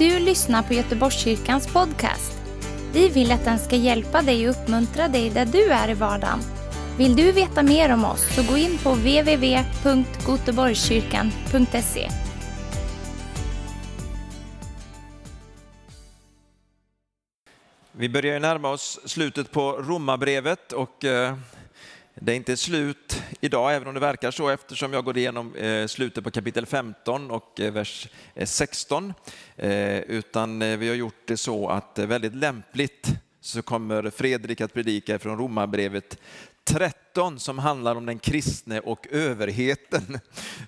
du lyssnar på Göteborgskyrkans podcast. Vi vill att den ska hjälpa dig och uppmuntra dig där du är i vardagen. Vill du veta mer om oss så gå in på www.goteborgskyrkan.se. Vi börjar närma oss slutet på Romarbrevet och eh, det är inte slut idag, även om det verkar så, eftersom jag går igenom eh, slutet på kapitel 15 och eh, vers eh, 16. Utan vi har gjort det så att väldigt lämpligt så kommer Fredrik att predika från Romarbrevet 13 som handlar om den kristne och överheten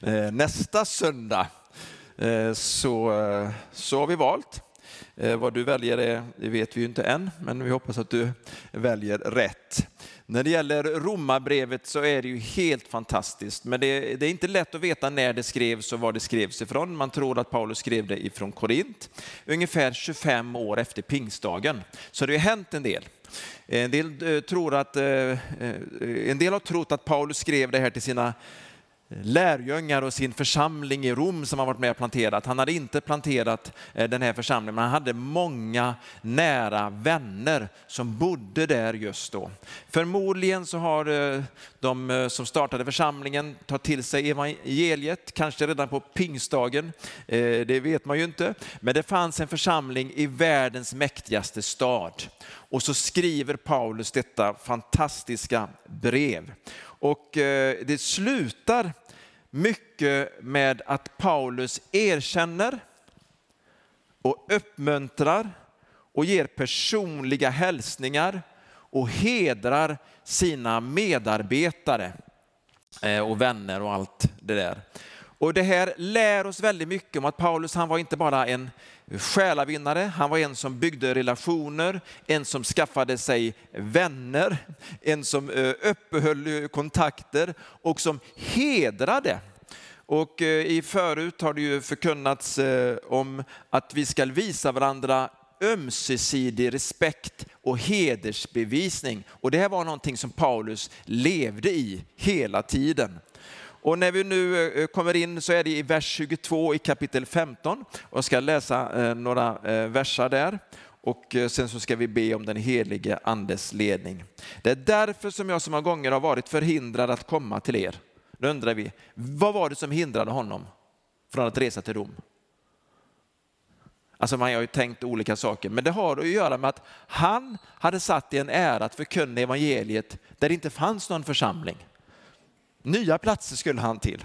nästa söndag. Så, så har vi valt. Vad du väljer är, det vet vi ju inte än, men vi hoppas att du väljer rätt. När det gäller romabrevet så är det ju helt fantastiskt, men det, det, är inte lätt att veta när det skrevs och var det skrevs ifrån. Man tror att Paulus skrev det ifrån Korint, ungefär 25 år efter pingstdagen. Så det har hänt en del. En del, eh, tror att, eh, eh, en del har trott att Paulus skrev det här till sina lärjungar och sin församling i Rom som han varit med och planterat. Han hade inte planterat eh, den här församlingen, men han hade många nära vänner som bodde där just då. Förmodligen så har eh, de eh, som startade församlingen tagit till sig evangeliet, kanske redan på pingstdagen. Det vet man ju inte. Men det fanns en församling i världens mäktigaste stad. Och så skriver Paulus detta fantastiska brev. Och det slutar mycket med att Paulus erkänner och uppmuntrar och ger personliga hälsningar och hedrar sina medarbetare eh, och vänner och allt det där. Och det här lär oss väldigt mycket om att Paulus han var inte bara en själavinnare, han var en som byggde relationer, en som skaffade sig vänner, en som eh, uppehöll eh, kontakter och som hedrade. Och eh, i förut har det ju förkunnats om att vi ska visa varandra ömsesidig respekt och hedersbevisning. Och det här var någonting som Paulus levde i hela tiden. Och när vi nu eh, eh, kommer in så är det i vers 22 i kapitel 15. Och jag ska läsa eh, några versar där. Och sen så ska vi be om den helige andes ledning. Det är därför som jag så många gånger har varit förhindrad att komma till er. Nu undrar vi, vad var det som hindrade honom från att resa till Rom? Alltså man har ju tänkt olika saker, men det har att göra med att han hade satt i en ära att förkunna evangeliet där det inte fanns någon församling. Nya platser skulle han till.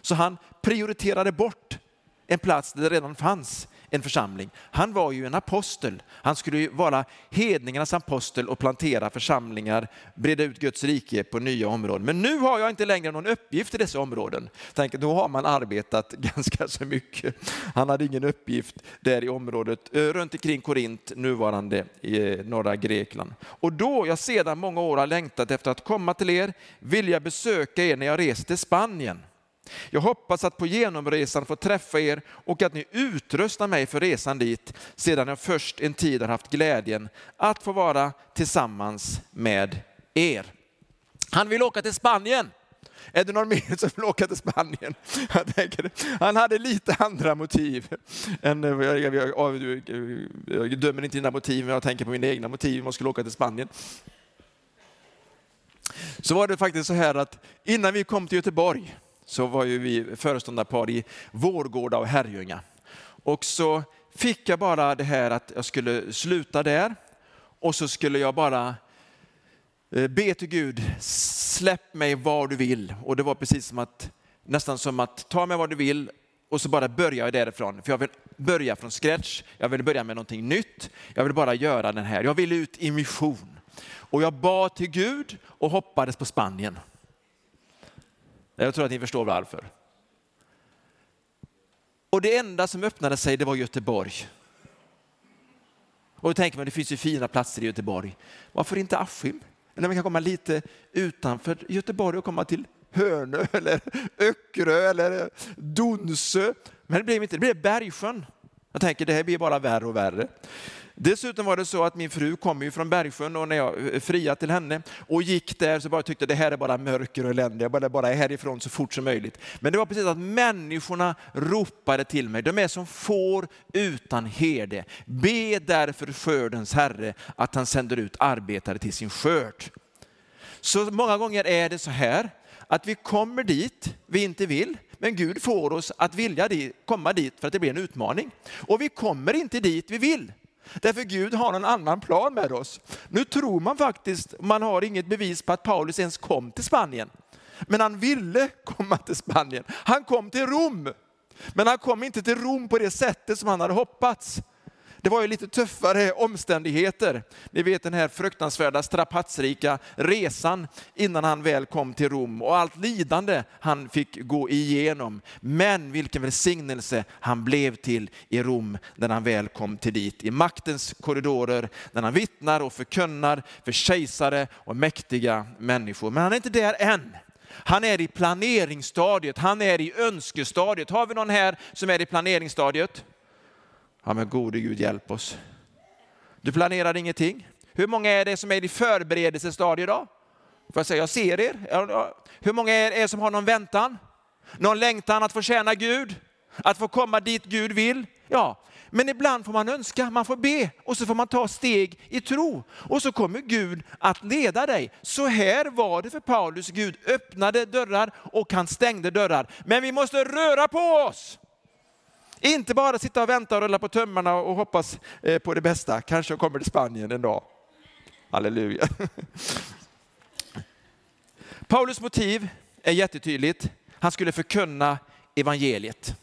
Så han prioriterade bort en plats där det redan fanns en församling. Han var ju en apostel. Han skulle ju vara hedningarnas apostel och plantera församlingar, breda ut Guds rike på nya områden. Men nu har jag inte längre någon uppgift i dessa områden. Tänk, då har man arbetat ganska så mycket. Han hade ingen uppgift där i området eh, runt omkring Korint, nuvarande i eh, norra Grekland. Och då jag sedan många år har längtat efter att komma till er, vill jag besöka er när jag reser till Spanien. Jag hoppas att på genomresan få träffa er och att ni utrustar mig för resan dit sedan jag först en tid har haft glädjen att få vara tillsammans med er. Han vill åka till Spanien. Är det någon mer som vill åka till Spanien? Han hade lite andra motiv. Än, eh, jag, jag, jag, jag dömer inte dina motiv, men jag tänker på mina egna motiv om jag skulle åka till Spanien. Så var det faktiskt så här att innan vi kom till Göteborg så var ju vi föreståndarpar i Vårgårda och Herrljunga. Och så fick jag bara det här att jag skulle sluta där och så skulle jag bara eh, be till Gud, släpp mig var du vill. Och det var precis som att, nästan som att ta mig var du vill och så bara börjar jag därifrån. För jag vill börja från scratch, jag vill börja med någonting nytt. Jag vill bara göra den här, jag vill ut i mission. Och jag bad till Gud och hoppades på Spanien. Jag tror att ni förstår varför. Och det enda som öppnade sig det var Göteborg. Och då tänker man, det finns ju fina platser i Göteborg. Varför inte Askim? Eller man kan komma lite utanför Göteborg och komma till Hönö eller Öckerö eller Donsö. Men det blev inte, det blev Bergsjön. Jag tänker det här blir bara värre och värre. Dessutom var det så att min fru kom ju från Bergsjön och när jag eh, friade till henne och gick där så bara tyckte det här är bara mörker och elände, jag bara, bara härifrån så fort som möjligt. Men det var precis att människorna ropade till mig, de är som får utan herde. Be därför skördens Herre att han sänder ut arbetare till sin skörd. Så många gånger är det så här att vi kommer dit vi inte vill, men Gud får oss att vilja komma dit för att det blir en utmaning. Och vi kommer inte dit vi vill. Därför Gud har en annan plan med oss. Nu tror man faktiskt, man har inget bevis på att Paulus ens kom till Spanien. Men han ville komma till Spanien. Han kom till Rom. Men han kom inte till Rom på det sättet som han hade hoppats. Det var ju lite tuffare omständigheter. Ni vet den här fruktansvärda strapatsrika resan innan han väl kom till Rom och allt lidande han fick gå igenom. Men vilken välsignelse han blev till i Rom när han väl kom till dit. I maktens korridorer, när han vittnar och förkunnar för kejsare och mäktiga människor. Men han är inte där än. Han är i planeringsstadiet, han är i önskestadiet. Har vi någon här som är i planeringsstadiet? Ja men gode Gud hjälp oss. Du planerar ingenting. Hur många är det som är i förberedelsestadiet idag? Får jag säga, jag ser er. Hur många är det som har någon väntan? Någon längtan att få tjäna Gud? Att få komma dit Gud vill? Ja, men ibland får man önska, man får be och så får man ta steg i tro. Och så kommer Gud att leda dig. Så här var det för Paulus. Gud öppnade dörrar och han stängde dörrar. Men vi måste röra på oss. Inte bara sitta och vänta och rulla på tömmarna och hoppas eh, på det bästa. Kanske jag kommer till Spanien en dag. Halleluja. Paulus motiv är jättetydligt. Han skulle förkunna evangeliet.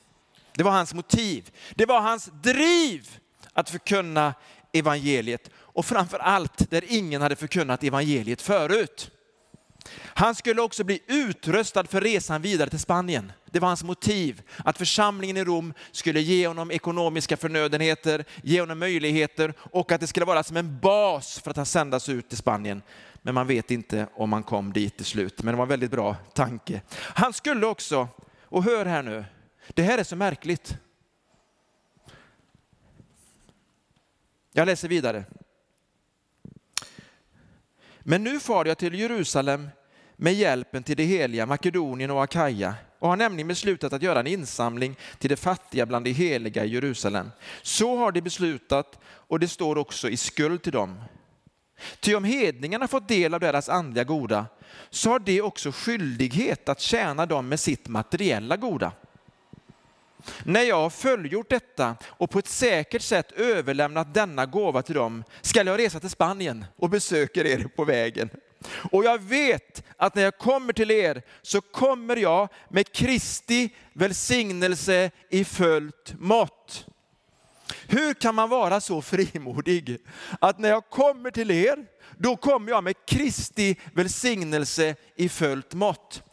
Det var hans motiv. Det var hans driv att förkunna evangeliet. Och framför allt där ingen hade förkunnat evangeliet förut. Han skulle också bli utröstad för resan vidare till Spanien. Det var hans motiv, att församlingen i Rom skulle ge honom ekonomiska förnödenheter, ge honom möjligheter och att det skulle vara som en bas för att han sändas ut till Spanien. Men man vet inte om han kom dit till slut, men det var en väldigt bra tanke. Han skulle också, och hör här nu, det här är så märkligt. Jag läser vidare. Men nu far jag till Jerusalem med hjälpen till det heliga Makedonien och Akaja och har nämligen beslutat att göra en insamling till de fattiga bland de heliga i Jerusalem. Så har de beslutat och det står också i skuld till dem. Ty om hedningarna fått del av deras andliga goda så har de också skyldighet att tjäna dem med sitt materiella goda. När jag har fullgjort detta och på ett säkert sätt överlämnat denna gåva till dem skall jag resa till Spanien och besöker er på vägen. Och jag vet att när jag kommer till er så kommer jag med Kristi välsignelse i fullt mått. Hur kan man vara så frimodig att när jag kommer till er, då kommer jag med Kristi välsignelse i fullt mått.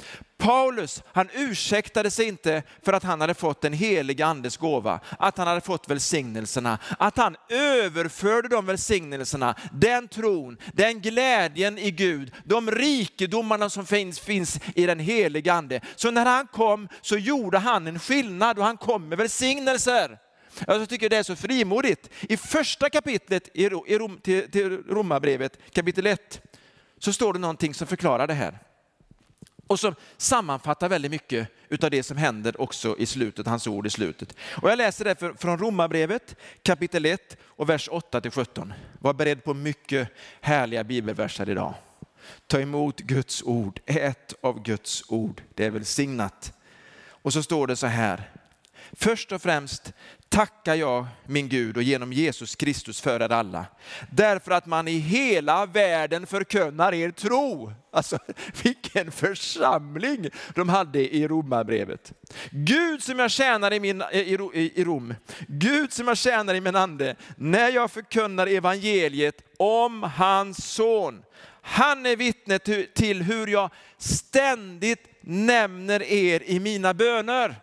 Paulus, han ursäktade sig inte för att han hade fått den heliga andes gåva, att han hade fått välsignelserna, att han överförde de välsignelserna, den tron, den glädjen i Gud, de rikedomarna som finns, finns i den heliga ande. Så när han kom så gjorde han en skillnad och han kom med välsignelser. Jag tycker det är så frimodigt. I första kapitlet i Rom, till, till Romarbrevet, kapitel 1, så står det någonting som förklarar det här och som sammanfattar väldigt mycket av det som händer också i slutet, hans ord i slutet. Och jag läser det från Romarbrevet kapitel 1 och vers 8 till 17. Var beredd på mycket härliga bibelverser idag. Ta emot Guds ord, ät av Guds ord, det är välsignat. Och så står det så här, först och främst tackar jag min Gud och genom Jesus Kristus för er alla. Därför att man i hela världen förkunnar er tro. Alltså vilken församling de hade i Romarbrevet. Gud som jag tjänar i, min, i, i Rom, Gud som jag tjänar i min ande, när jag förkunnar evangeliet om hans son. Han är vittne till hur jag ständigt nämner er i mina böner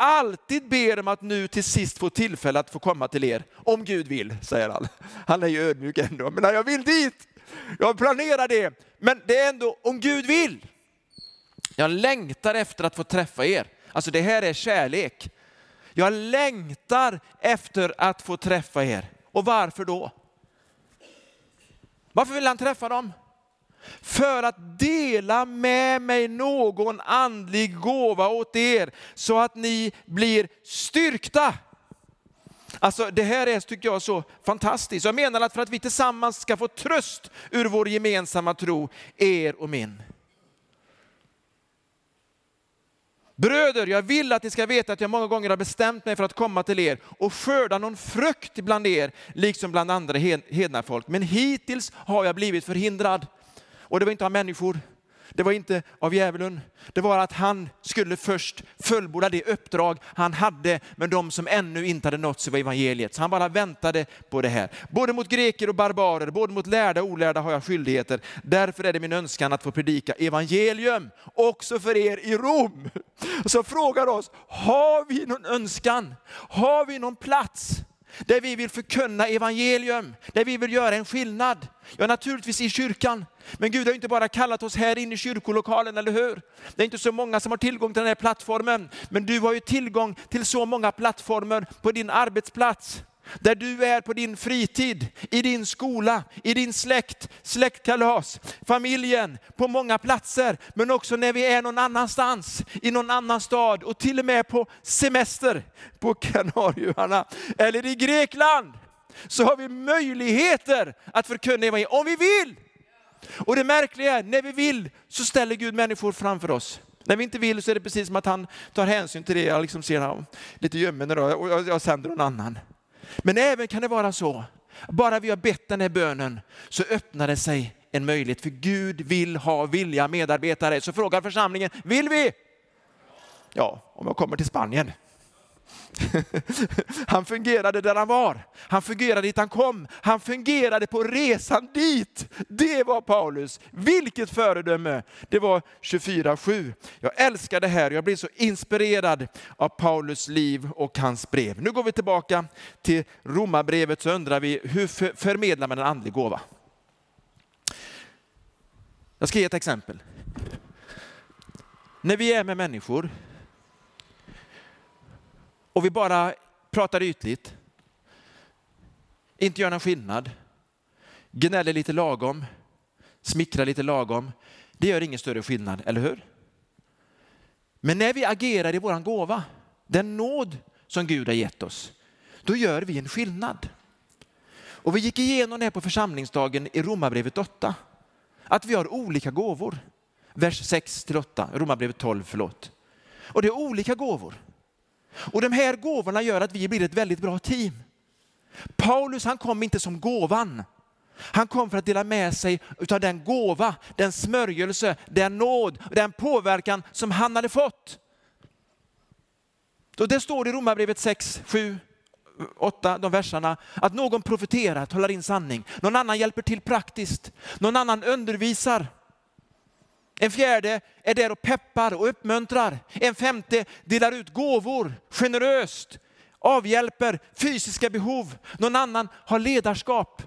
alltid ber om att nu till sist få tillfälle att få komma till er, om Gud vill, säger han. Han är ju ödmjuk ändå, men jag vill dit. Jag planerar det, men det är ändå om Gud vill. Jag längtar efter att få träffa er. Alltså det här är kärlek. Jag längtar efter att få träffa er. Och varför då? Varför vill han träffa dem? För att dela med mig någon andlig gåva åt er så att ni blir styrkta. Alltså det här är, tycker jag, så fantastiskt. Jag menar att för att vi tillsammans ska få tröst ur vår gemensamma tro, er och min. Bröder, jag vill att ni ska veta att jag många gånger har bestämt mig för att komma till er och skörda någon frukt bland er, liksom bland andra hedna folk. Men hittills har jag blivit förhindrad. Och det var inte av människor, det var inte av djävulen. Det var att han skulle först fullborda det uppdrag han hade med de som ännu inte hade nåtts av evangeliet. Så han bara väntade på det här. Både mot greker och barbarer, både mot lärda och olärda har jag skyldigheter. Därför är det min önskan att få predika evangelium också för er i Rom. Så frågar oss, har vi någon önskan? Har vi någon plats? Där vi vill förkunna evangelium, där vi vill göra en skillnad. Ja, naturligtvis i kyrkan. Men Gud har inte bara kallat oss här inne i kyrkolokalen, eller hur? Det är inte så många som har tillgång till den här plattformen, men du har ju tillgång till så många plattformar på din arbetsplats. Där du är på din fritid, i din skola, i din släkt, släktkalas, familjen, på många platser. Men också när vi är någon annanstans, i någon annan stad och till och med på semester på Kanarieöarna eller i Grekland. Så har vi möjligheter att förkunna evangeliet om vi vill. Och det märkliga är, när vi vill så ställer Gud människor framför oss. När vi inte vill så är det precis som att han tar hänsyn till det. Jag liksom ser lite gömmen och jag sänder någon annan. Men även kan det vara så, bara vi har bett den här bönen så öppnar det sig en möjlighet. För Gud vill ha villiga medarbetare. Så frågar församlingen, vill vi? Ja, om jag kommer till Spanien. Han fungerade där han var. Han fungerade dit han kom. Han fungerade på resan dit. Det var Paulus. Vilket föredöme! Det var 24-7. Jag älskar det här. Jag blir så inspirerad av Paulus liv och hans brev. Nu går vi tillbaka till romabrevet så undrar vi hur förmedlar man en andlig gåva? Jag ska ge ett exempel. När vi är med människor och vi bara pratar ytligt, inte gör någon skillnad, gnäller lite lagom, smickrar lite lagom, det gör ingen större skillnad, eller hur? Men när vi agerar i vår gåva, den nåd som Gud har gett oss, då gör vi en skillnad. Och vi gick igenom det här på församlingsdagen i Romarbrevet 8. Att vi har olika gåvor. Vers 6 till 8, Romarbrevet 12, förlåt. Och det är olika gåvor. Och de här gåvorna gör att vi blir ett väldigt bra team. Paulus han kom inte som gåvan. Han kom för att dela med sig av den gåva, den smörjelse, den nåd, den påverkan som han hade fått. Och det står i Romarbrevet 6, 7, 8, de verserna, att någon profeterar, talar in sanning. Någon annan hjälper till praktiskt. Någon annan undervisar. En fjärde är där och peppar och uppmuntrar. En femte delar ut gåvor generöst, avhjälper fysiska behov. Någon annan har ledarskap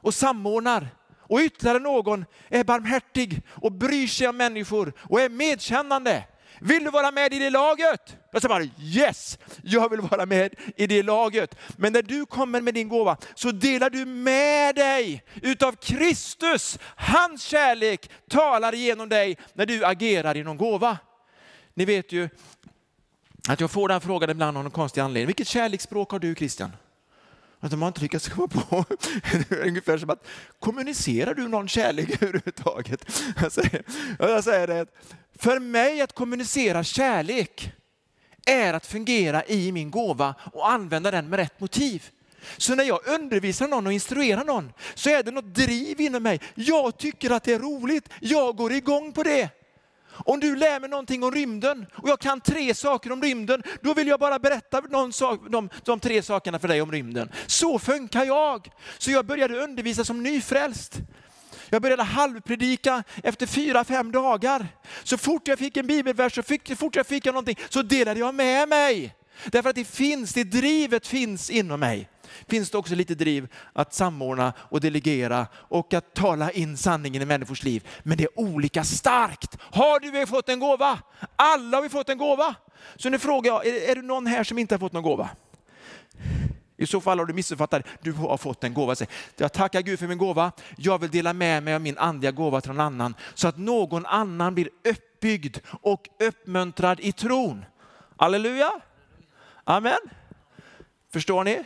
och samordnar. Och ytterligare någon är barmhärtig och bryr sig om människor och är medkännande. Vill du vara med i det laget? Jag säger bara yes, jag vill vara med i det laget. Men när du kommer med din gåva så delar du med dig utav Kristus. Hans kärlek talar igenom dig när du agerar i någon gåva. Ni vet ju att jag får den frågan ibland av någon konstig anledning. Vilket kärleksspråk har du Christian? Att de har inte lyckats komma på. Ungefär som att, kommunicerar du någon kärlek överhuvudtaget? Jag säger, jag säger det, för mig att kommunicera kärlek är att fungera i min gåva och använda den med rätt motiv. Så när jag undervisar någon och instruerar någon så är det något driv inom mig. Jag tycker att det är roligt, jag går igång på det. Om du lär mig någonting om rymden och jag kan tre saker om rymden, då vill jag bara berätta någon sak, de, de tre sakerna för dig om rymden. Så funkar jag. Så jag började undervisa som nyfrälst. Jag började halvpredika efter fyra, fem dagar. Så fort jag fick en bibelvers, så fick, så fort jag fick någonting, så delade jag med mig. Därför att det finns, det drivet finns inom mig. Finns det också lite driv att samordna och delegera och att tala in sanningen i människors liv. Men det är olika starkt. Har du fått en gåva? Alla har vi fått en gåva. Så nu frågar jag, är, är det någon här som inte har fått någon gåva? I så fall har du missuppfattat. Du har fått en gåva. Jag tackar Gud för min gåva. Jag vill dela med mig av min andliga gåva till någon annan så att någon annan blir uppbyggd och uppmuntrad i tron. Halleluja! Amen. Förstår ni?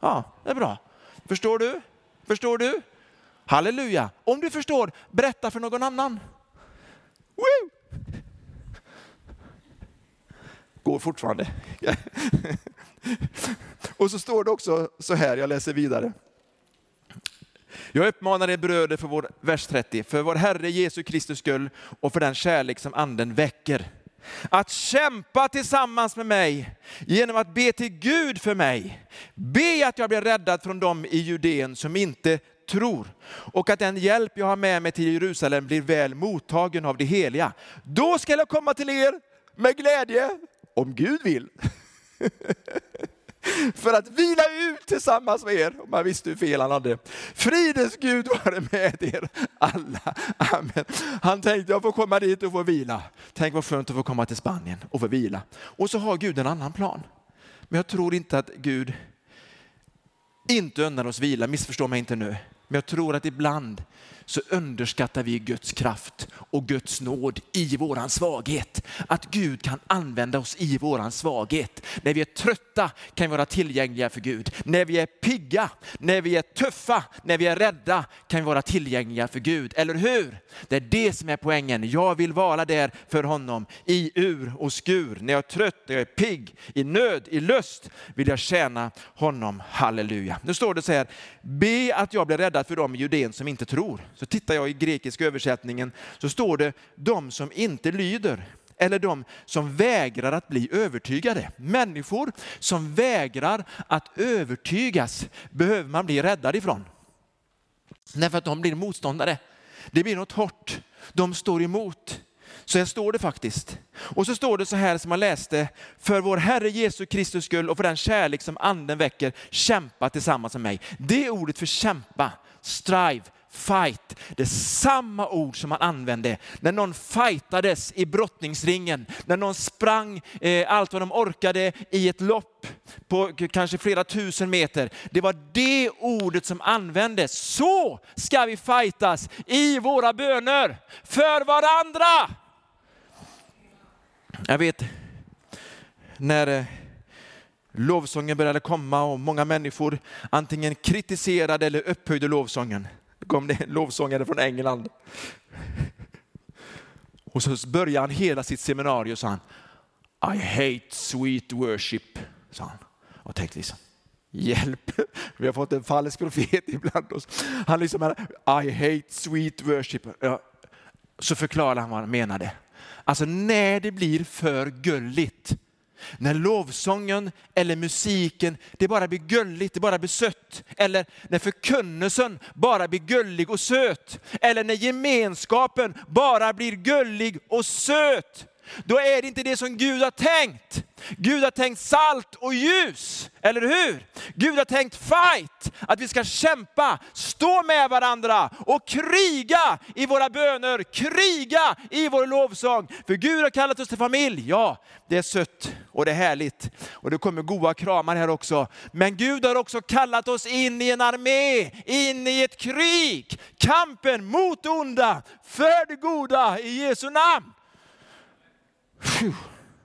Ja, det är bra. Förstår du? Förstår du? Halleluja! Om du förstår, berätta för någon annan. Woo! Går fortfarande. Och så står det också så här, jag läser vidare. Jag uppmanar er bröder för vår, vers 30, för vår Herre Jesu Kristus skull och för den kärlek som anden väcker. Att kämpa tillsammans med mig genom att be till Gud för mig. Be att jag blir räddad från dem i Judeen som inte tror och att den hjälp jag har med mig till Jerusalem blir väl mottagen av det heliga. Då ska jag komma till er med glädje, om Gud vill. för att vila ut tillsammans med er. Man visste hur fel han hade. Fridens Gud vare med er alla. Amen. Han tänkte jag får komma dit och få vila. Tänk vad skönt att få komma till Spanien och få vila. Och så har Gud en annan plan. Men jag tror inte att Gud inte unnar oss vila, missförstå mig inte nu. Men jag tror att ibland så underskattar vi Guds kraft och Guds nåd i våran svaghet. Att Gud kan använda oss i våran svaghet. När vi är trötta kan vi vara tillgängliga för Gud. När vi är pigga, när vi är tuffa, när vi är rädda kan vi vara tillgängliga för Gud. Eller hur? Det är det som är poängen. Jag vill vara där för honom i ur och skur. När jag är trött, när jag är pigg, i nöd, i lust vill jag tjäna honom. Halleluja. Nu står det så här, be att jag blir räddad för dem i Judeen som inte tror så tittar jag i grekiska översättningen så står det de som inte lyder eller de som vägrar att bli övertygade. Människor som vägrar att övertygas behöver man bli räddad ifrån. Därför att de blir motståndare. Det blir något hårt. De står emot. Så här står det faktiskt. Och så står det så här som man läste, för vår Herre Jesu Kristus skull och för den kärlek som anden väcker, kämpa tillsammans med mig. Det ordet för kämpa, strive, fight. Det är samma ord som man använde när någon fightades i brottningsringen, när någon sprang eh, allt vad de orkade i ett lopp på kanske flera tusen meter. Det var det ordet som användes. Så ska vi fightas i våra böner för varandra. Jag vet när eh, lovsången började komma och många människor antingen kritiserade eller upphöjde lovsången kom det en lovsångare från England. Och så började han hela sitt seminarium och sa han, I hate sweet worship, sa han. Och tänkte liksom, hjälp, vi har fått en falsk profet ibland oss. Han liksom, I hate sweet worship. Så förklarade han vad han menade. Alltså när det blir för gulligt, när lovsången eller musiken, det bara blir gulligt, det bara blir sött. Eller när förkunnelsen bara blir gullig och söt. Eller när gemenskapen bara blir gullig och söt. Då är det inte det som Gud har tänkt. Gud har tänkt salt och ljus, eller hur? Gud har tänkt fight, att vi ska kämpa, stå med varandra och kriga i våra böner, kriga i vår lovsång. För Gud har kallat oss till familj, ja, det är sött och det är härligt. Och det kommer goda kramar här också. Men Gud har också kallat oss in i en armé, in i ett krig. Kampen mot det onda, för det goda i Jesu namn. Phew.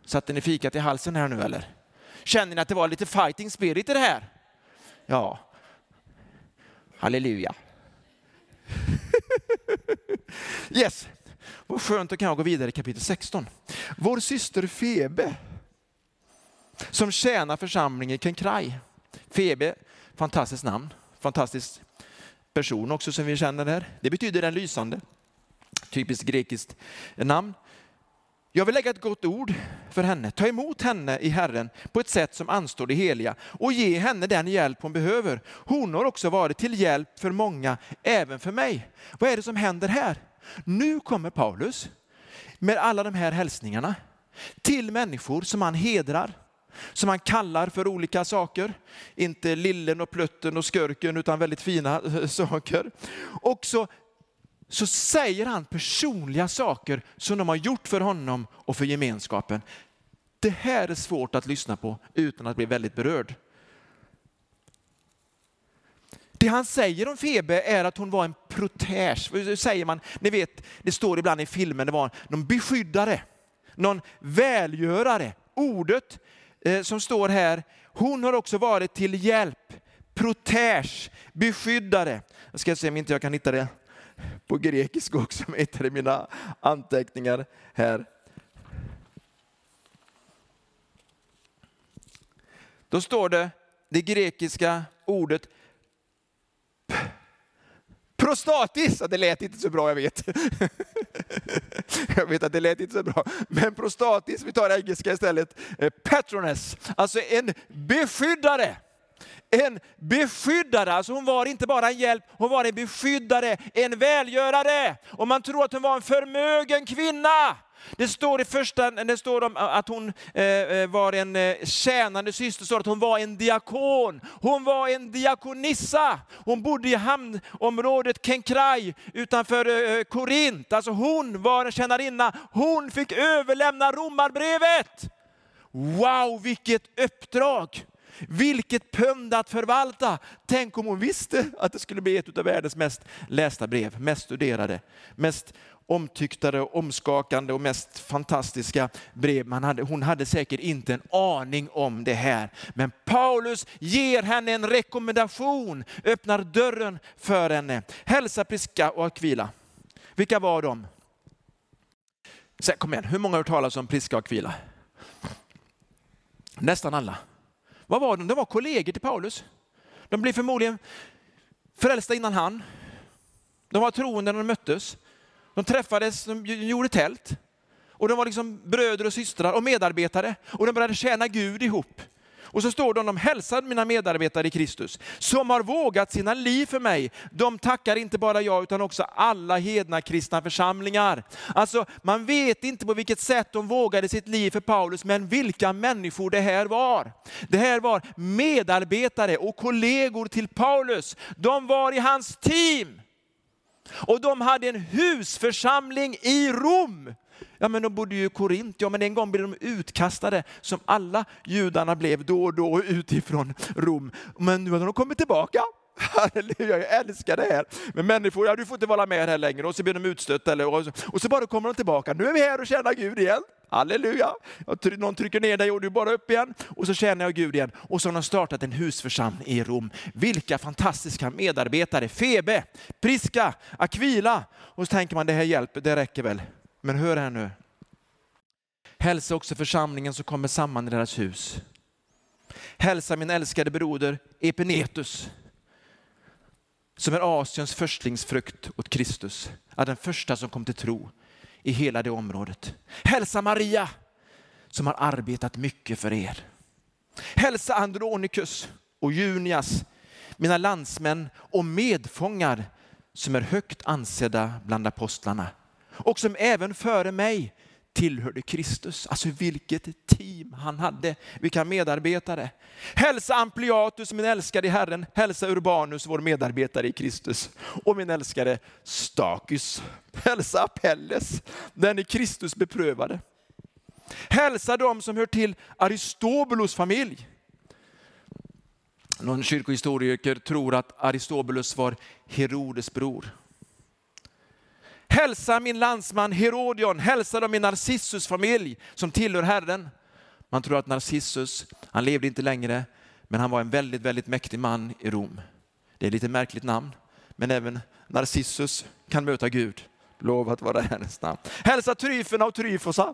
Satte ni fikat i halsen här nu eller? Känner ni att det var lite fighting spirit i det här? Ja. Halleluja. yes. Vad skönt, då kan jag gå vidare i kapitel 16. Vår syster Febe, som tjänar församlingen i Kenkraj. Febe, fantastiskt namn, fantastisk person också som vi känner här. Det betyder den lysande. Typiskt grekiskt namn. Jag vill lägga ett gott ord för henne, ta emot henne i Herren på ett sätt som anstår det heliga och ge henne den hjälp hon behöver. Hon har också varit till hjälp för många, även för mig. Vad är det som händer här? Nu kommer Paulus med alla de här hälsningarna till människor som han hedrar, som han kallar för olika saker. Inte lillen och plutten och skurken, utan väldigt fina saker. Och så så säger han personliga saker som de har gjort för honom och för gemenskapen. Det här är svårt att lyssna på utan att bli väldigt berörd. Det han säger om Febe är att hon var en protege. säger man? Ni vet, det står ibland i filmen, det var någon beskyddare, någon välgörare. Ordet eh, som står här, hon har också varit till hjälp, protege, beskyddare. Jag ska se om inte jag kan hitta det på grekiska också, om jag hittar i mina anteckningar här. Då står det det grekiska ordet prostatis. Det lät inte så bra, jag vet. Jag vet att det lät inte så bra. Men prostatis, vi tar engelska istället. Eh, patroness. Alltså en beskyddare. En beskyddare, alltså hon var inte bara en hjälp, hon var en beskyddare, en välgörare. Och man tror att hon var en förmögen kvinna. Det står i första, det står om att hon eh, eh, var en eh, tjänande syster, det står att hon var en diakon. Hon var en diakonissa. Hon bodde i hamnområdet Kenkrai utanför Korint. Alltså hon var en tjänarinna. Hon fick överlämna romarbrevet. Wow, vilket uppdrag! Vilket pund att förvalta! Tänk om hon visste att det skulle bli ett av världens mest lästa brev, mest studerade, mest omtycktade, omskakande och mest fantastiska brev. Man hade, hon hade säkert inte en aning om det här. Men Paulus ger henne en rekommendation, öppnar dörren för henne. Hälsa Priska och Akvila. Vilka var de? Så, kom igen, hur många har hört talas om Priska och Akvila? Nästan alla. Vad var de? De var kollegor till Paulus. De blev förmodligen frälsta innan han. De var troende när de möttes. De träffades, de gjorde tält. Och de var liksom bröder och systrar och medarbetare. Och de började tjäna Gud ihop. Och så står det, om de hälsar mina medarbetare i Kristus, som har vågat sina liv för mig. De tackar inte bara jag, utan också alla hedna kristna församlingar. Alltså, man vet inte på vilket sätt de vågade sitt liv för Paulus, men vilka människor det här var. Det här var medarbetare och kollegor till Paulus. De var i hans team. Och de hade en husförsamling i Rom. Ja men de bodde ju i Korint, ja men en gång blev de utkastade som alla judarna blev då och då utifrån Rom. Men nu har de kommit tillbaka. Halleluja, jag älskar det här. Men människor, ja du får inte vara med här längre och så blir de utstötta. Eller, och, så, och så bara kommer de tillbaka, nu är vi här och tjänar Gud igen. Halleluja! Någon trycker ner dig och du bara upp igen och så tjänar jag Gud igen. Och så har de startat en husförsamling i Rom. Vilka fantastiska medarbetare! Febe, Priska, Aquila. Och så tänker man det här hjälper, det räcker väl. Men hör här nu. Hälsa också församlingen som kommer samman i deras hus. Hälsa min älskade broder Epinetus som är Asiens förstlingsfrukt åt Kristus, är den första som kom till tro i hela det området. Hälsa Maria som har arbetat mycket för er. Hälsa Andronikus och Junias, mina landsmän och medfångar som är högt ansedda bland apostlarna och som även före mig tillhörde Kristus. Alltså vilket team han hade, vilka medarbetare. Hälsa Ampliatus, min älskade i Herren. Hälsa Urbanus, vår medarbetare i Kristus. Och min älskade Stakus. Hälsa Apelles, den i Kristus beprövade. Hälsa dem som hör till Aristobulos familj. Någon kyrkohistoriker tror att Aristobulus var Herodes bror. Hälsa min landsman Herodion, hälsa dem i Narcissus familj som tillhör Herren. Man tror att Narcissus, han levde inte längre, men han var en väldigt, väldigt mäktig man i Rom. Det är ett lite märkligt namn, men även Narcissus kan möta Gud. Lovat vara Herrens namn. Hälsa Tryfena och Tryfosa.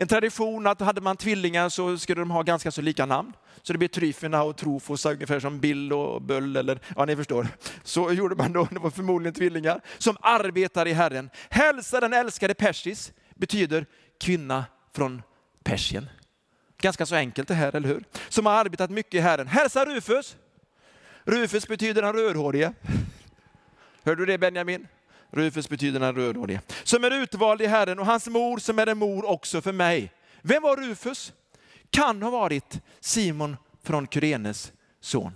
En tradition att hade man tvillingar så skulle de ha ganska så lika namn. Så det blir Tryfina och Trofos, ungefär som Bill och Böll, eller ja ni förstår. Så gjorde man då, det var förmodligen tvillingar, som arbetar i Herren. Hälsa den älskade Persis, betyder kvinna från Persien. Ganska så enkelt det här, eller hur? Som har arbetat mycket i Herren. Hälsa Rufus. Rufus betyder den rödhårige. Hör du det Benjamin? Rufus betyder den rödhårige. Som är utvald i Herren och hans mor som är en mor också för mig. Vem var Rufus? Kan ha varit Simon från Kyrenes son.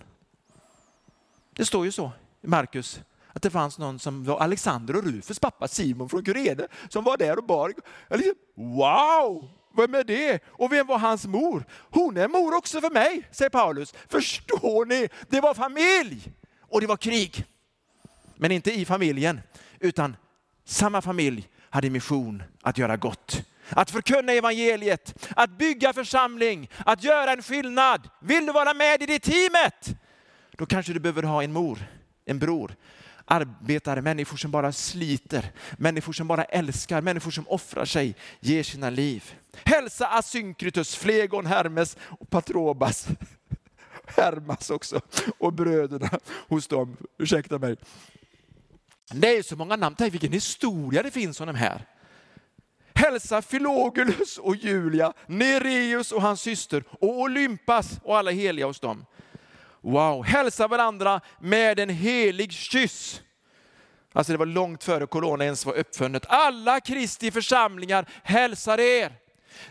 Det står ju så i Markus att det fanns någon som var Alexander och Rufus pappa, Simon från Kyrene, som var där och bar. Liksom, wow! Vem är det? Och vem var hans mor? Hon är mor också för mig, säger Paulus. Förstår ni? Det var familj! och det var krig. Men inte i familjen, utan samma familj hade mission att göra gott. Att förkunna evangeliet, att bygga församling, att göra en skillnad. Vill du vara med i det teamet? Då kanske du behöver ha en mor, en bror, arbetare, människor som bara sliter, människor som bara älskar, människor som offrar sig, ger sina liv. Hälsa Asynkritus, Flegon, Hermes och Patrobas. Hermas också, och bröderna hos dem. Ursäkta mig. Det är så många namn, tänk vilken historia det finns om de här. Hälsa Filogulus och Julia, Nereus och hans syster och Olympas och alla heliga hos dem. Wow, hälsa varandra med en helig kyss. Alltså det var långt före corona ens var uppfunnet. Alla Kristi församlingar hälsar er.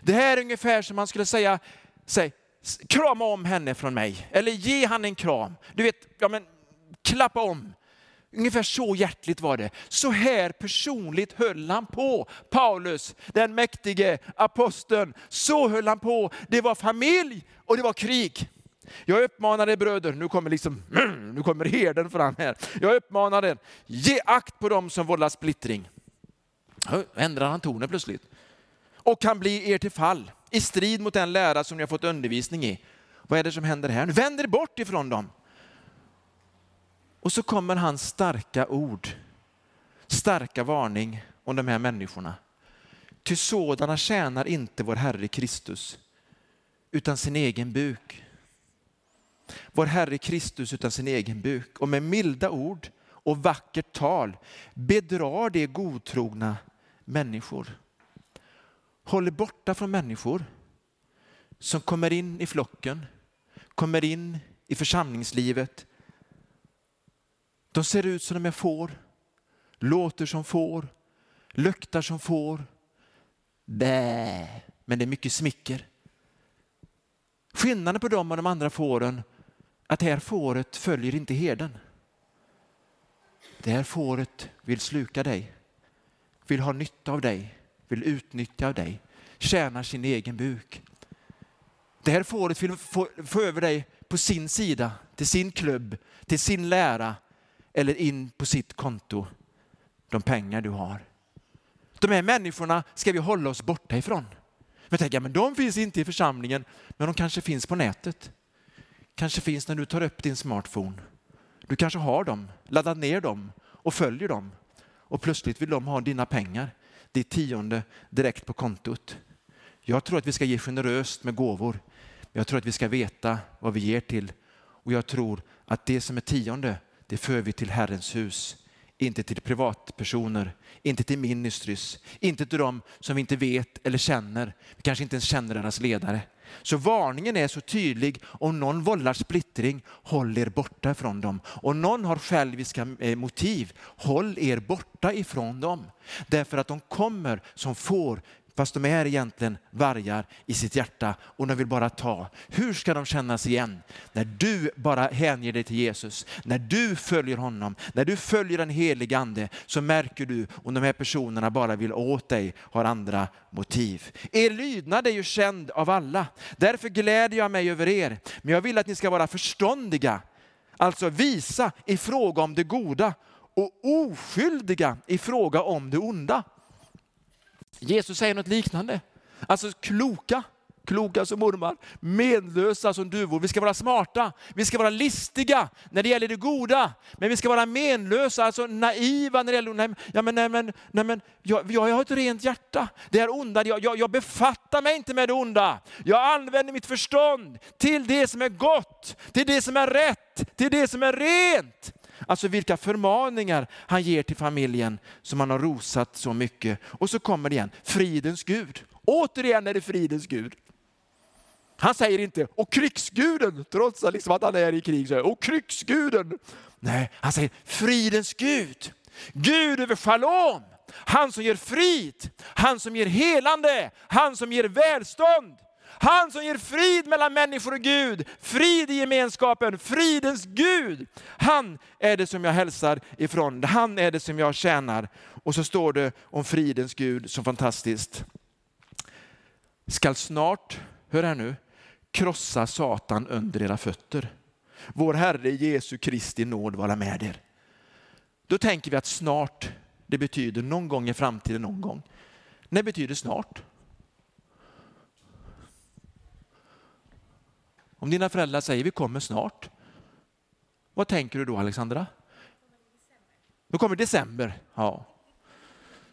Det här är ungefär som man skulle säga, säg, krama om henne från mig. Eller ge han en kram. Du vet, ja men klappa om. Ungefär så hjärtligt var det. Så här personligt höll han på. Paulus, den mäktige aposteln, så höll han på. Det var familj och det var krig. Jag uppmanar er bröder, nu kommer, liksom, nu kommer herden fram här. Jag uppmanar er, ge akt på dem som vållar splittring. Ändrar han tonen plötsligt? Och kan bli er till fall i strid mot den lära som ni har fått undervisning i. Vad är det som händer här? Vänd er bort ifrån dem. Och så kommer hans starka ord, starka varning om de här människorna. Ty sådana tjänar inte vår Herre Kristus, utan sin egen buk. Vår Herre Kristus utan sin egen buk. Och med milda ord och vackert tal bedrar de godtrogna människor. Håller borta från människor som kommer in i flocken, kommer in i församlingslivet, de ser ut som de är får, låter som får, luktar som får. Bä, men det är mycket smicker. Skillnaden på dem och de andra fåren att det här fåret följer inte herden. Det här fåret vill sluka dig, vill ha nytta av dig, vill utnyttja dig, tjänar sin egen buk. Det här fåret vill få, få över dig på sin sida, till sin klubb, till sin lära, eller in på sitt konto de pengar du har. De här människorna ska vi hålla oss borta ifrån. Men tänker men de finns inte i församlingen, men de kanske finns på nätet. Kanske finns när du tar upp din smartphone. Du kanske har dem, laddat ner dem och följer dem. Och plötsligt vill de ha dina pengar, ditt tionde direkt på kontot. Jag tror att vi ska ge generöst med gåvor. Jag tror att vi ska veta vad vi ger till. Och jag tror att det som är tionde det för vi till Herrens hus. Inte till privatpersoner, inte till ministries, inte till dem som vi inte vet eller känner. Vi kanske inte ens känner deras ledare. Så varningen är så tydlig. Om någon vållar splittring, håll er borta från dem. Om någon har själviska eh, motiv, håll er borta ifrån dem. Därför att de kommer som får fast de är egentligen vargar i sitt hjärta och de vill bara ta. Hur ska de kännas igen? När du bara hänger dig till Jesus, när du följer honom, när du följer den helige ande så märker du om de här personerna bara vill åt dig, har andra motiv. Er lydnad är ju känd av alla. Därför gläder jag mig över er. Men jag vill att ni ska vara förståndiga, alltså visa i fråga om det goda och oskyldiga i fråga om det onda. Jesus säger något liknande. Alltså kloka, kloka som ormar, menlösa som duvor. Vi ska vara smarta, vi ska vara listiga när det gäller det goda. Men vi ska vara menlösa, alltså naiva när det gäller, nej, ja, men, nej, men, nej, men, jag, jag har ett rent hjärta. Det är onda, jag, jag, jag befattar mig inte med det onda. Jag använder mitt förstånd till det som är gott, till det som är rätt, till det som är rent. Alltså vilka förmaningar han ger till familjen som han har rosat så mycket. Och så kommer det igen, fridens Gud. Återigen är det fridens Gud. Han säger inte, och krigsguden, trots att, liksom att han är i krig. Så och krigsguden. Nej, han säger fridens Gud. Gud över shalom. Han som ger frid, han som ger helande, han som ger välstånd. Han som ger frid mellan människor och Gud, frid i gemenskapen, fridens Gud. Han är det som jag hälsar ifrån, han är det som jag tjänar. Och så står det om fridens Gud, så fantastiskt. Skall snart, hör här nu, krossa Satan under era fötter. Vår Herre Jesu Kristi nåd vara med er. Då tänker vi att snart, det betyder någon gång i framtiden, någon gång. När betyder snart? Om dina föräldrar säger vi kommer snart, vad tänker du då Alexandra? Då kommer december. Ja.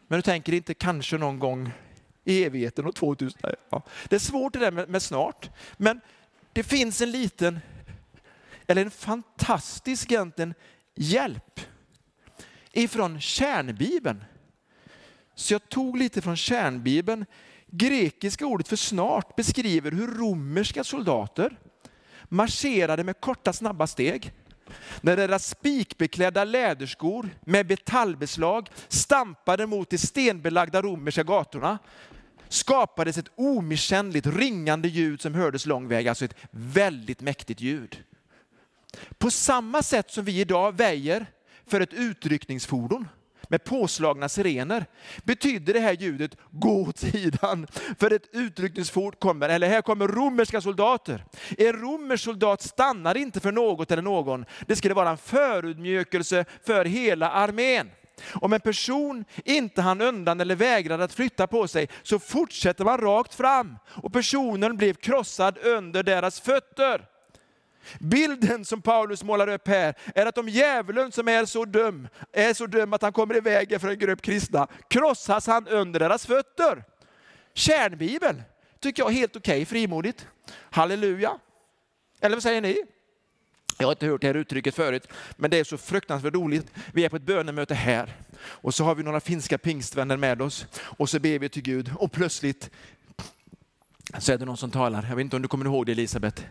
Men du tänker inte kanske någon gång i evigheten och 2000. Ja. Det är svårt det där med, med snart. Men det finns en liten, eller en fantastisk egentligen, hjälp ifrån kärnbibeln. Så jag tog lite från kärnbibeln. Grekiska ordet för snart beskriver hur romerska soldater marscherade med korta snabba steg. När deras spikbeklädda läderskor med metallbeslag stampade mot de stenbelagda romerska gatorna skapades ett omisskännligt ringande ljud som hördes lång väg, alltså ett väldigt mäktigt ljud. På samma sätt som vi idag väjer för ett utryckningsfordon med påslagna sirener betyder det här ljudet gå åt sidan. För ett utryckningsfort kommer, eller här kommer romerska soldater. En romersk soldat stannar inte för något eller någon. Det skulle vara en förutmjukelse för hela armén. Om en person inte hann undan eller vägrade att flytta på sig så fortsätter man rakt fram och personen blev krossad under deras fötter. Bilden som Paulus målar upp här är att om djävulen som är så dum, är så dum att han kommer i vägen för en grupp kristna, krossas han under deras fötter. Kärnbibeln tycker jag är helt okej, okay, frimodigt. Halleluja. Eller vad säger ni? Jag har inte hört det här uttrycket förut, men det är så fruktansvärt roligt. Vi är på ett bönemöte här och så har vi några finska pingstvänner med oss och så ber vi till Gud och plötsligt så är det någon som talar. Jag vet inte om du kommer ihåg det Elisabet?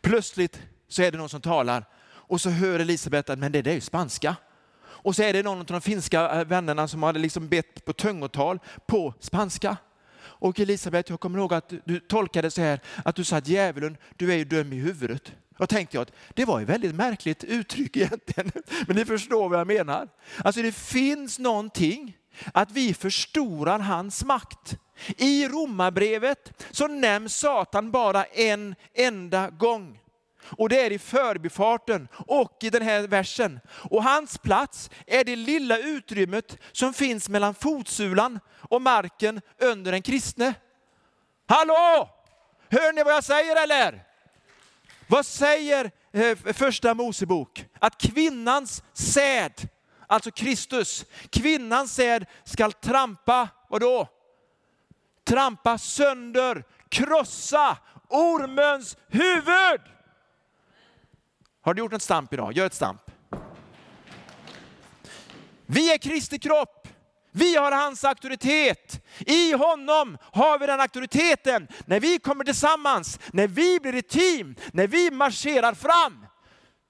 Plötsligt så är det någon som talar och så hör Elisabet att men det där är ju spanska. Och så är det någon av de finska eh, vännerna som hade liksom bett på tungotal på spanska. Och Elisabet, jag kommer ihåg att du tolkade så här att du sa att djävulen, du är ju dum i huvudet. Då tänkte jag att det var ett väldigt märkligt uttryck egentligen. Men ni förstår vad jag menar. Alltså det finns någonting att vi förstorar hans makt. I romabrevet så nämns Satan bara en enda gång. Och det är i förbifarten och i den här versen. Och hans plats är det lilla utrymmet som finns mellan fotsulan och marken under den kristne. Hallå! Hör ni vad jag säger eller? Vad säger eh, första Mosebok? Att kvinnans säd, alltså Kristus, kvinnans säd skall trampa, vadå? Trampa sönder, krossa ormens huvud. Har du gjort ett stamp idag? Gör ett stamp. Vi är Kristi kropp. Vi har hans auktoritet. I honom har vi den auktoriteten. När vi kommer tillsammans, när vi blir ett team, när vi marscherar fram,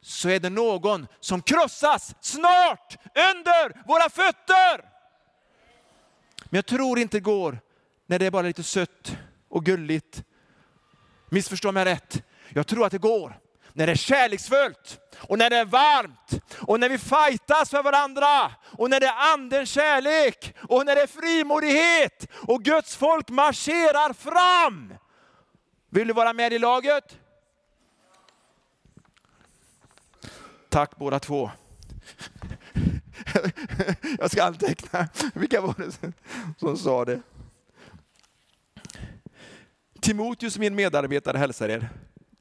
så är det någon som krossas snart under våra fötter. Men jag tror inte det går när det är bara lite sött och gulligt. Missförstå mig rätt. Jag tror att det går när det är kärleksfullt och när det är varmt och när vi fightas för varandra och när det är andens kärlek och när det är frimodighet och Guds folk marscherar fram. Vill du vara med i laget? Tack båda två. Jag ska anteckna. Vilka var det som sa det? Timoteus, min medarbetare, hälsar er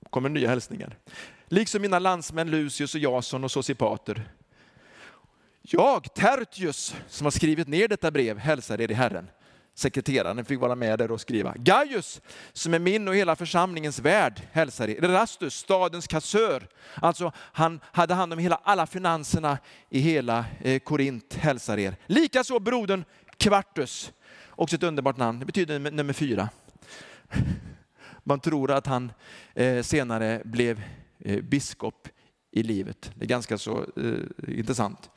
kommer nya hälsningar. Liksom mina landsmän Lucius och Jason och Sosipater. Jag, Tertius, som har skrivit ner detta brev, hälsar er i Herren. Sekreteraren fick vara med där och skriva. Gaius, som är min och hela församlingens värd, hälsar er. Erastus, stadens kassör, alltså han hade hand om hela, alla finanserna i hela eh, Korint, hälsar er. Likaså brodern Kvartus, också ett underbart namn, det betyder nummer fyra. Man tror att han eh, senare blev eh, biskop i livet. Det är ganska så eh, intressant.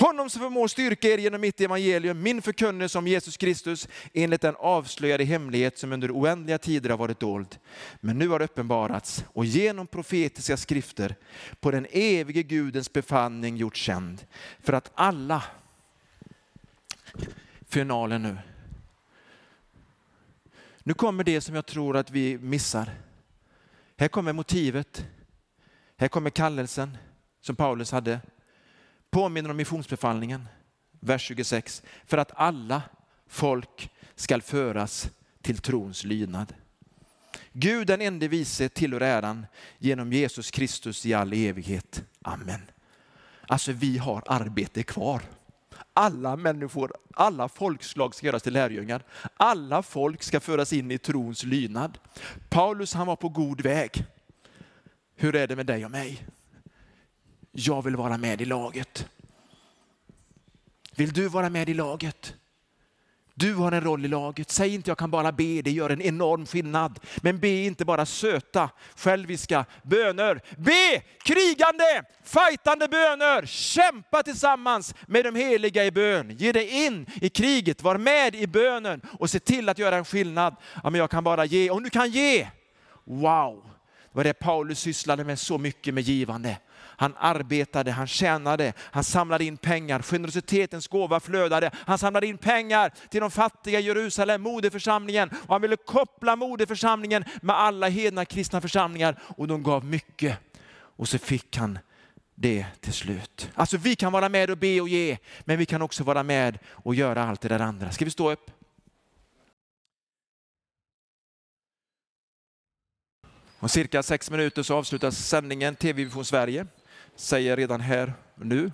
Honom som förmår styrka er genom mitt evangelium, min förkunnelse om Jesus Kristus, enligt den avslöjade hemlighet som under oändliga tider har varit dold, men nu har uppenbarats och genom profetiska skrifter på den evige Gudens befallning gjort känd, för att alla, finalen nu, nu kommer det som jag tror att vi missar. Här kommer motivet. Här kommer kallelsen som Paulus hade. Påminner om missionsbefallningen, vers 26. För att alla folk skall föras till trons lydnad. Gud den ende vise tillhör äran genom Jesus Kristus i all evighet. Amen. Alltså vi har arbete kvar. Alla människor, alla folkslag ska göras till lärjungar. Alla folk ska föras in i trons lydnad. Paulus han var på god väg. Hur är det med dig och mig? Jag vill vara med i laget. Vill du vara med i laget? Du har en roll i laget. Säg inte jag kan bara be, det gör en enorm skillnad. Men be inte bara söta, själviska böner. Be krigande, fightande böner. Kämpa tillsammans med de heliga i bön. Ge dig in i kriget, var med i bönen och se till att göra en skillnad. Ja, men jag kan bara ge, om du kan ge. Wow, det var det Paulus sysslade med så mycket med givande. Han arbetade, han tjänade, han samlade in pengar. Generositetens gåva flödade. Han samlade in pengar till de fattiga i Jerusalem, moderförsamlingen. Och han ville koppla moderförsamlingen med alla hedna kristna församlingar. Och de gav mycket. Och så fick han det till slut. Alltså vi kan vara med och be och ge, men vi kan också vara med och göra allt det där andra. Ska vi stå upp? Om cirka sex minuter så avslutas sändningen TV Vision Sverige säger redan här och nu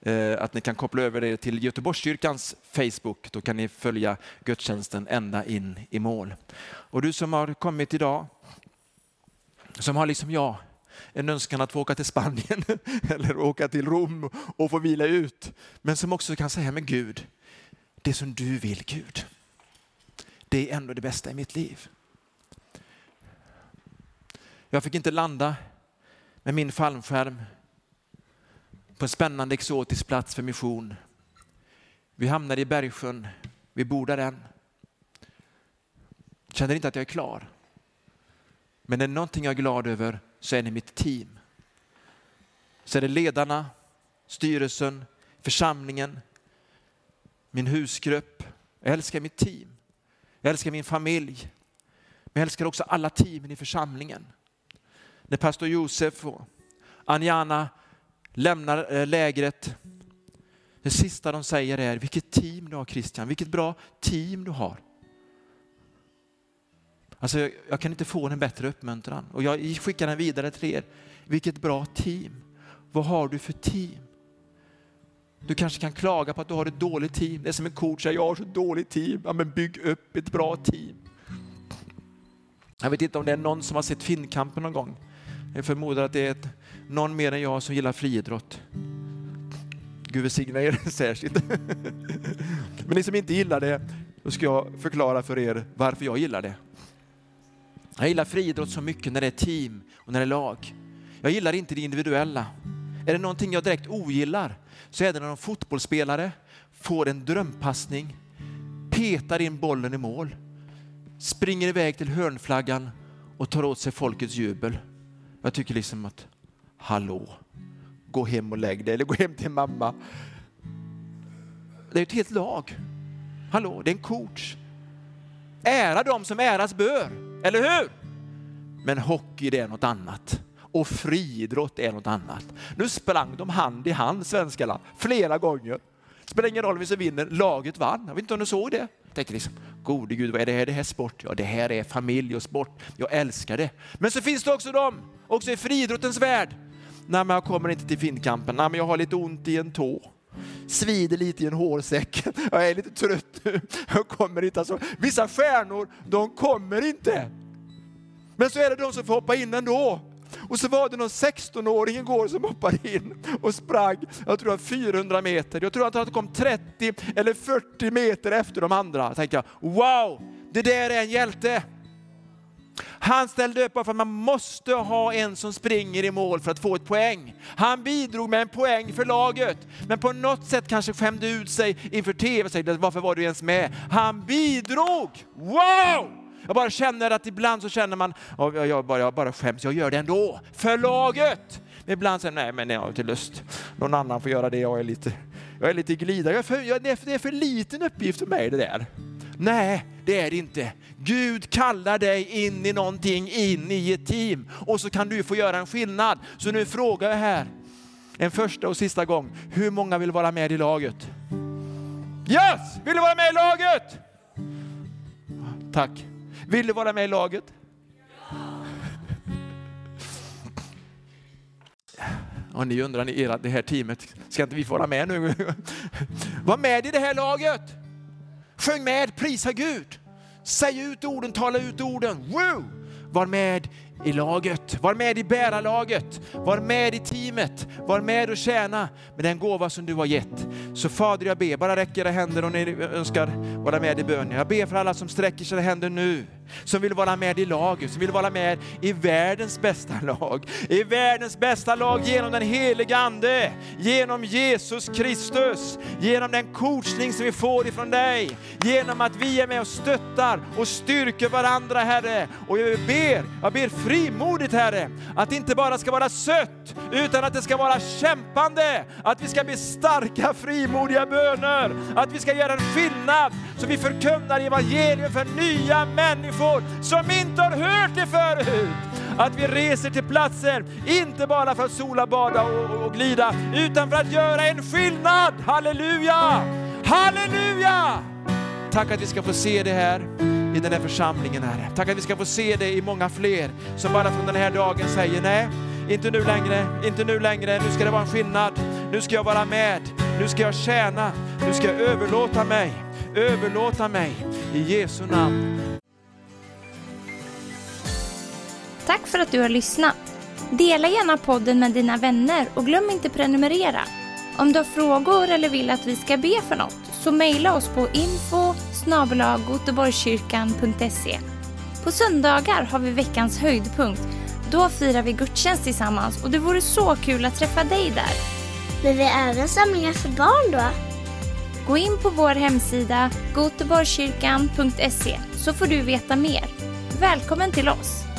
eh, att ni kan koppla över det till Göteborgskyrkans Facebook. Då kan ni följa gudstjänsten ända in i mål. Och du som har kommit idag, som har liksom jag en önskan att få åka till Spanien eller åka till Rom och få vila ut. Men som också kan säga, men Gud, det som du vill Gud, det är ändå det bästa i mitt liv. Jag fick inte landa med min fallskärm på en spännande exotisk plats för mission. Vi hamnade i Bergsjön, vi bor där än. Känner inte att jag är klar. Men är det någonting jag är glad över så är det mitt team. Så är det ledarna, styrelsen, församlingen, min husgrupp. Jag älskar mitt team. Jag älskar min familj. Men jag älskar också alla teamen i församlingen. När pastor Josef och Anjana lämnar eh, lägret. Det sista de säger är, vilket team du har Christian, vilket bra team du har. Alltså, jag, jag kan inte få en bättre uppmuntran och jag skickar den vidare till er. Vilket bra team. Vad har du för team? Du kanske kan klaga på att du har ett dåligt team. Det är som en coach säger, jag har så dåligt team. Ja, men bygg upp ett bra team. Jag vet inte om det är någon som har sett Finnkampen någon gång. Jag förmodar att det är ett, någon mer än jag som gillar friidrott. Gud välsigna er särskilt. Men ni som inte gillar det, då ska jag förklara för er varför jag gillar det. Jag gillar friidrott så mycket när det är team och när det är lag. Jag gillar inte det individuella. Är det någonting jag direkt ogillar så är det när en fotbollsspelare får en drömpassning, petar in bollen i mål, springer iväg till hörnflaggan och tar åt sig folkets jubel. Jag tycker liksom att, hallå, gå hem och lägg dig eller gå hem till mamma. Det är ett helt lag. Hallå, det är en coach. Ära dem som äras bör, eller hur? Men hockey det är något annat och friidrott är något annat. Nu sprang de hand i hand svenskarna flera gånger. Spelar ingen roll vem som vinner, laget vann. Jag vet inte om du såg det? Tänkte liksom, gode Gud, vad är det här? Det här sport? Ja, det här är familj och sport. Jag älskar det. Men så finns det också de, också i friidrottens värld. Nej, men jag kommer inte till Finnkampen. Nej, men jag har lite ont i en tå. Svider lite i en hårsäck. Jag är lite trött nu. Jag kommer inte. Alltså, vissa stjärnor, de kommer inte. Men så är det de som får hoppa in ändå. Och så var det någon 16-åring igår som hoppade in och sprang, jag tror 400 meter. Jag tror att han kom 30 eller 40 meter efter de andra. Jag tänkte jag, wow, det där är en hjälte. Han ställde upp för att man måste ha en som springer i mål för att få ett poäng. Han bidrog med en poäng för laget, men på något sätt kanske skämde ut sig inför tv och sa, varför var du ens med? Han bidrog! Wow! Jag bara känner att ibland så känner man, oh, jag, bara, jag bara skäms, jag gör det ändå, för laget. Men ibland säger nej men jag har inte lust, någon annan får göra det, jag är lite, jag är lite glida. Jag är för, jag, det, är för, det är för liten uppgift för mig det där. Nej, det är det inte. Gud kallar dig in i någonting, in i ett team och så kan du få göra en skillnad. Så nu frågar jag här, en första och sista gång, hur många vill vara med i laget? Yes! Vill du vara med i laget? Tack. Vill du vara med i laget? Och ni undrar, ni, era, det här teamet, ska inte vi få vara med nu? Var med i det här laget! Sjung med, prisa Gud! Säg ut orden, tala ut orden. Woo! Var med i laget, var med i bärarlaget, var med i teamet, var med och tjäna med den gåva som du har gett. Så Fader, jag ber, bara räck era händer om ni önskar vara med i bönen. Jag ber för alla som sträcker sina händer nu, som vill vara med i laget, som vill vara med i världens bästa lag. I världens bästa lag genom den heliga Ande, genom Jesus Kristus, genom den coachning som vi får ifrån dig, genom att vi är med och stöttar och styrker varandra Herre. Och jag ber, jag ber frimodigt Herre, att det inte bara ska vara sött, utan att det ska vara kämpande, att vi ska bli starka frimodiga böner, att vi ska göra en skillnad så vi förkunnar evangelium för nya människor som inte har hört det förut. Att vi reser till platser, inte bara för att sola, bada och, och glida, utan för att göra en skillnad. Halleluja! Halleluja! Tack att vi ska få se det här i den här församlingen, Herre. Tack att vi ska få se det i många fler som bara från den här dagen säger nej, inte nu längre, inte nu längre, nu ska det vara en skillnad. Nu ska jag vara med, nu ska jag tjäna, nu ska jag överlåta mig, överlåta mig i Jesu namn. Tack för att du har lyssnat. Dela gärna podden med dina vänner och glöm inte prenumerera. Om du har frågor eller vill att vi ska be för något så mejla oss på info på söndagar har vi veckans höjdpunkt. Då firar vi gudstjänst tillsammans och det vore så kul att träffa dig där. Men vi har även samlingar för barn då? Gå in på vår hemsida goteborgskyrkan.se så får du veta mer. Välkommen till oss!